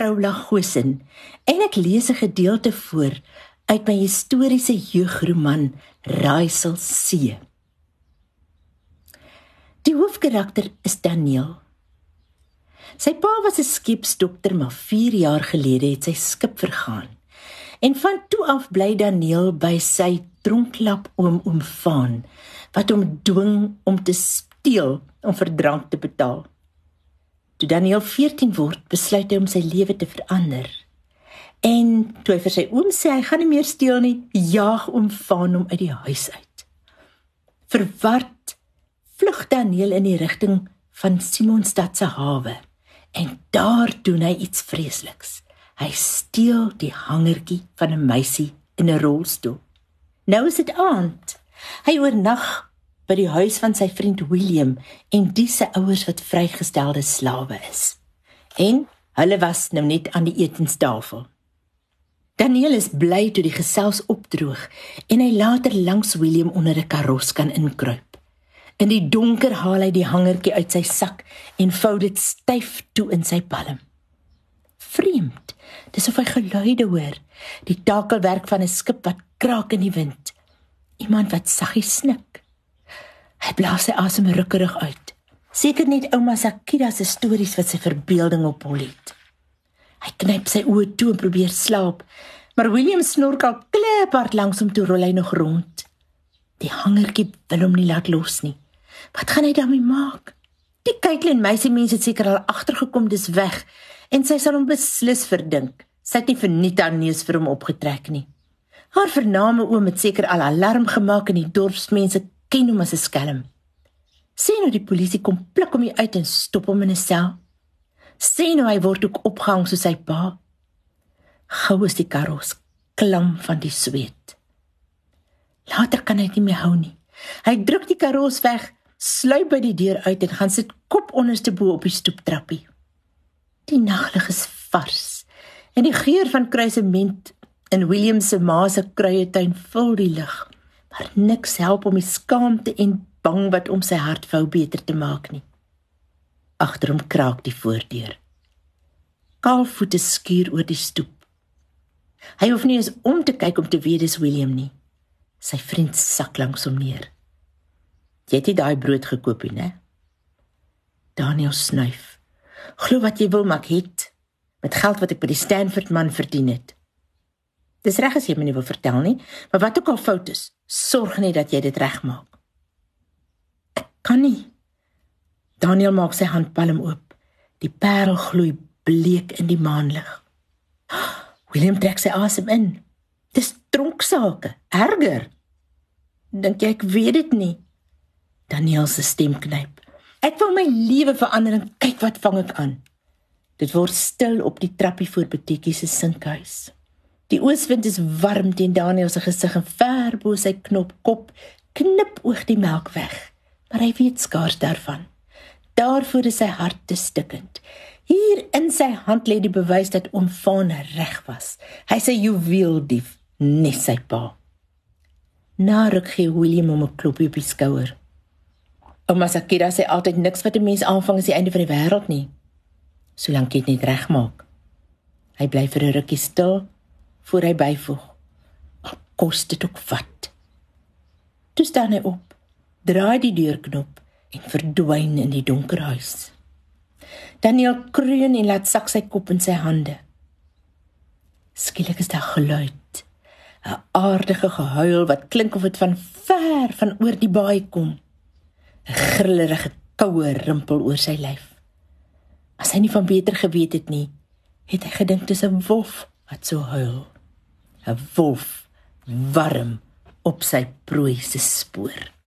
Troulagosin en ek lees 'n gedeelte voor uit my historiese jeugroman Raaisel See. Die hoofkarakter is Daniel. Sy pa was 'n skipsdokter, maar 4 jaar gelede het sy skip vergaan. En van toe af bly Daniel by sy dronklap oom oom Van wat hom dwing om te steel om vir drank te betaal. Toe Daniel 14 word, besluit hy om sy lewe te verander. En toe hy vir sy oom sê hy gaan nie meer steel nie, jaag oom Van hom uit die huis uit. Verward vlug Daniel in die rigting van Simonstad se hawe en daar doen hy iets vreesliks. Hy steel die hangertjie van 'n meisie in 'n rolstoel. Nou is dit aand. Hy oornag by die huis van sy vriend William en die se ouers wat vrygestelde slawe is. En hulle was nou net aan die etenstafel. Daniel is bly toe die gesels opdroog en hy later langs William onder 'n karos kan inkruip. In die donker haal hy die hangertjie uit sy sak en vou dit styf toe in sy palm. Vreemd. Dis of hy geluide hoor. Die takelwerk van 'n skip wat kraak in die wind. Iemand wat saggies snik. Hy blaas sy asem rukkerig uit. Seker net ouma Sakira se stories wat sy verbeelding op hol het. Hy knyp sy oë toe en probeer slaap, maar William snork al kliphard langs hom toe rol hy nog rond. Die hangertjie wil hom nie laat los nie. Wat gaan hy daarmee maak? Die Caitlin meisie mense het seker al agtergekom dis weg en sy sal hom beslis verdink. Sy het nie vir Nita neus vir hom opgetrek nie. Haar vername oom het seker al alarm gemaak en die dorpsmense ken hom as 'n skelm. Sien hoe die polisie kom pluk hom uit en stop hom in 'n sel. Sien hoe hy word ook opgehang soos sy pa. Gou is die karos klam van die sweet. Later kan hy nie meer hou nie. Hy druk die karos weg sluip by die deur uit en gaan sit kop onderste bo op die stoeptrappie. Die naglig is vars en die geur van kruisement in William se ma se kruietuin vul die lug. Maar niks help om die skaamte en bang wat om sy hart vou beter te maak nie. Agter hom kraak die voordeur. Kaalvoete skuur oor die stoep. Hy hoef nie eens om te kyk om te weet dis William nie. Sy vriend sak langs hom neer. Jy het nie daai brood gekoop nie, né? Daniel snuif. Glo wat jy wil, maar ek het met geld wat ek by die Stanford man verdien het. Dis reg as jy my nie wil vertel nie, maar wat ook al fout is, sorg net dat jy dit regmaak. Ek kan nie. Daniel maak sy handpalm oop. Die parel gloei bleek in die maanlig. William trek sy asem in. Dis dronksake, erger. Dink jy ek weet dit nie? Daniel se stem knyp. Ek wil my lewe verander en kyk wat vang ek aan. Dit word stil op die trappie voor Betiekie se sinkhuis. Die ooswind is warm teen Daniel se gesig en ver bo sy knop kop knip oog die melk weg, maar hy weet skaars daarvan. Daarvoor is sy hart te stikkend. Hier in sy hand lê die bewys dat oom Van reg was. Hy sê juweel dief, net sy pa. Na ruk gee William hom 'n klopie op die skouer. Ouma Sakira sê altyd niks wat 'n mens aanvang is die einde van die wêreld nie. Solank jy dit net regmaak. Hy bly vir 'n rukkie stil voor hy byvoeg. Kos dit ook wat. Toe staan hy op, draai die deurknop en verdwyn in die donker huis. Daniel kreun en laat sak sy kop in sy hande. Skielik is daar geluid. 'n Aardige gehuil wat klink of dit van ver van oor die baai kom. 'n grillerige koue rimpel oor sy lyf. As hy nie van beter geweet het nie, het hy gedink dis 'n wolf wat so huil. 'n Wolf warm op sy prooi se spoor.